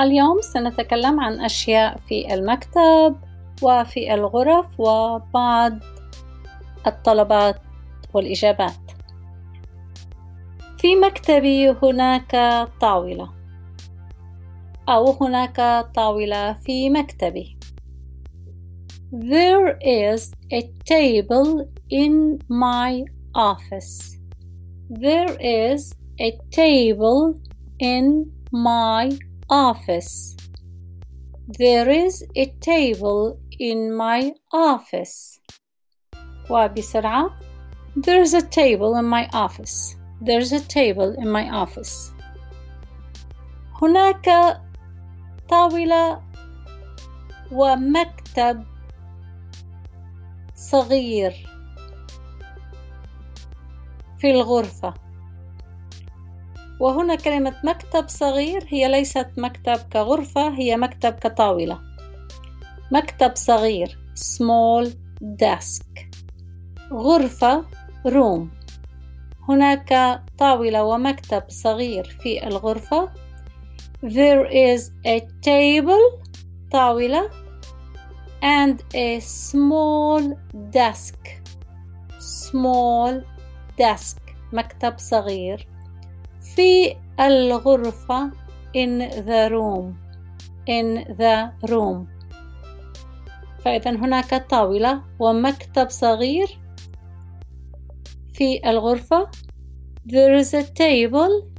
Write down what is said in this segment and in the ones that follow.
اليوم سنتكلم عن أشياء في المكتب وفي الغرف وبعض الطلبات والإجابات في مكتبي هناك طاولة أو هناك طاولة في مكتبي There is a table in my office. There is a table in my office. There is a table in my office. وبسرعة There's a table in my office. There's a table in my office. هناك طاولة ومكتب صغير في الغرفة وهنا كلمة مكتب صغير هي ليست مكتب كغرفة هي مكتب كطاولة. مكتب صغير small desk. غرفة room. هناك طاولة ومكتب صغير في الغرفة. There is a table طاولة. And a small desk. Small desk مكتب صغير. في الغرفة in the room in the room فإذا هناك طاولة ومكتب صغير في الغرفة there is a table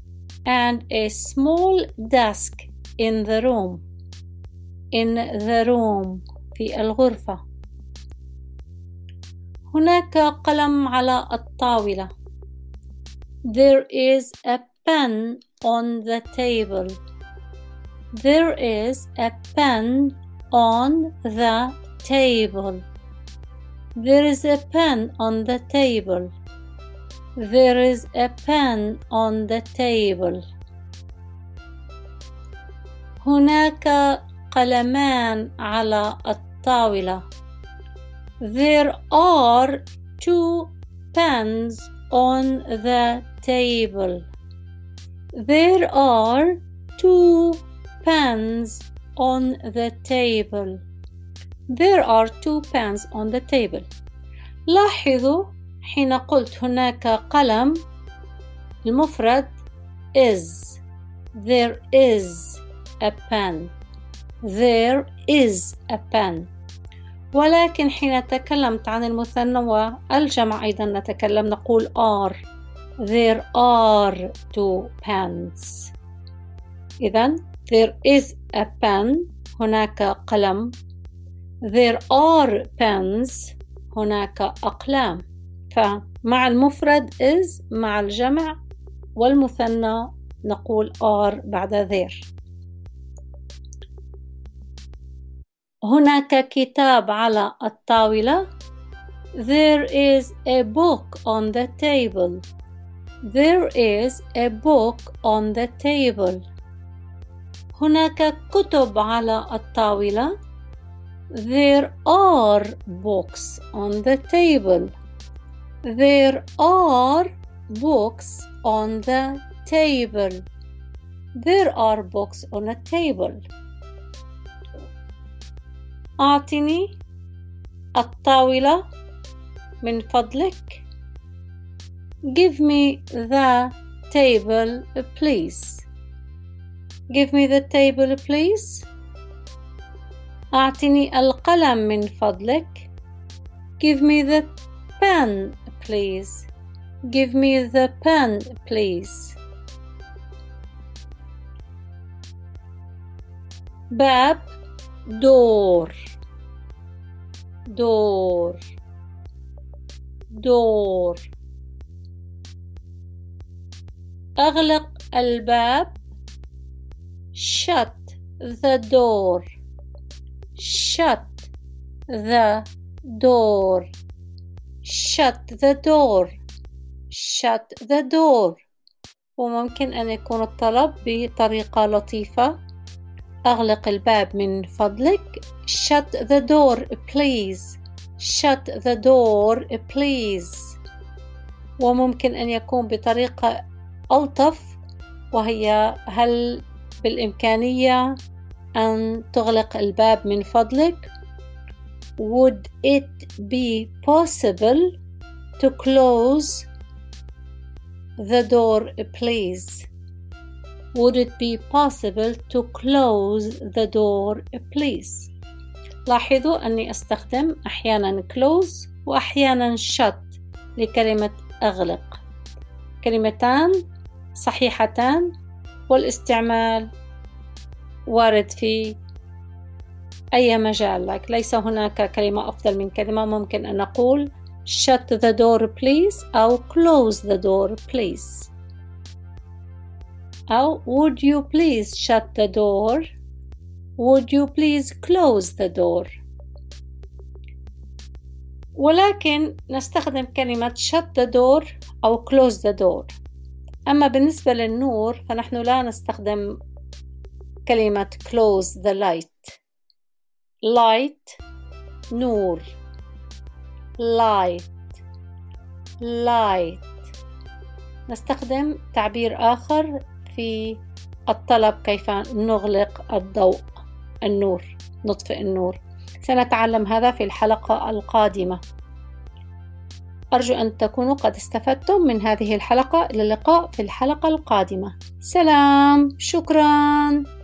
and a small desk in the room in the room في الغرفة هناك قلم على الطاولة there is a pen on the table. There is a pen on the table. There is a pen on the table. There is a pen on the table. هناك قلمان على الطاولة. There are two pens on the table. There are two pens on the table. There are two pens on the table. لاحظوا حين قلت هناك قلم المفرد is there is a pen there is a pen ولكن حين تكلمت عن المثنى والجمع أيضا نتكلم نقول are There are two pens. إذا there is a pen هناك قلم. There are pens هناك أقلام. فمع المفرد is مع الجمع والمثنى نقول are بعد there. هناك كتاب على الطاولة. There is a book on the table. There is a book on the table. هناك كتب على الطاولة. There are books on the table. There are books on the table. There are books on a table. أعطني الطاولة من فضلك. Give me the table, please. Give me the table, please. أعطني القلم من فضلك. Give me the pen, please. Give me the pen, please. باب door door door أغلق الباب shut the door shut the door shut the door shut the door وممكن أن يكون الطلب بطريقة لطيفة أغلق الباب من فضلك shut the door please shut the door please وممكن أن يكون بطريقة ألطف وهي هل بالإمكانية أن تغلق الباب من فضلك Would it be possible to close the door please Would it be possible to close the door please لاحظوا أني أستخدم أحيانا close وأحيانا shut لكلمة أغلق كلمتان صحيحتان والاستعمال وارد في أي مجال لك ليس هناك كلمة أفضل من كلمة ممكن أن نقول shut the door please أو close the door please أو would you please shut the door would you please close the door ولكن نستخدم كلمة shut the door أو close the door أما بالنسبة للنور فنحن لا نستخدم كلمة close the light. Light نور. Light. Light. نستخدم تعبير آخر في الطلب كيف نغلق الضوء النور نطفئ النور. سنتعلم هذا في الحلقة القادمة. أرجو أن تكونوا قد استفدتم من هذه الحلقة إلى اللقاء في الحلقة القادمة. سلام. شكراً.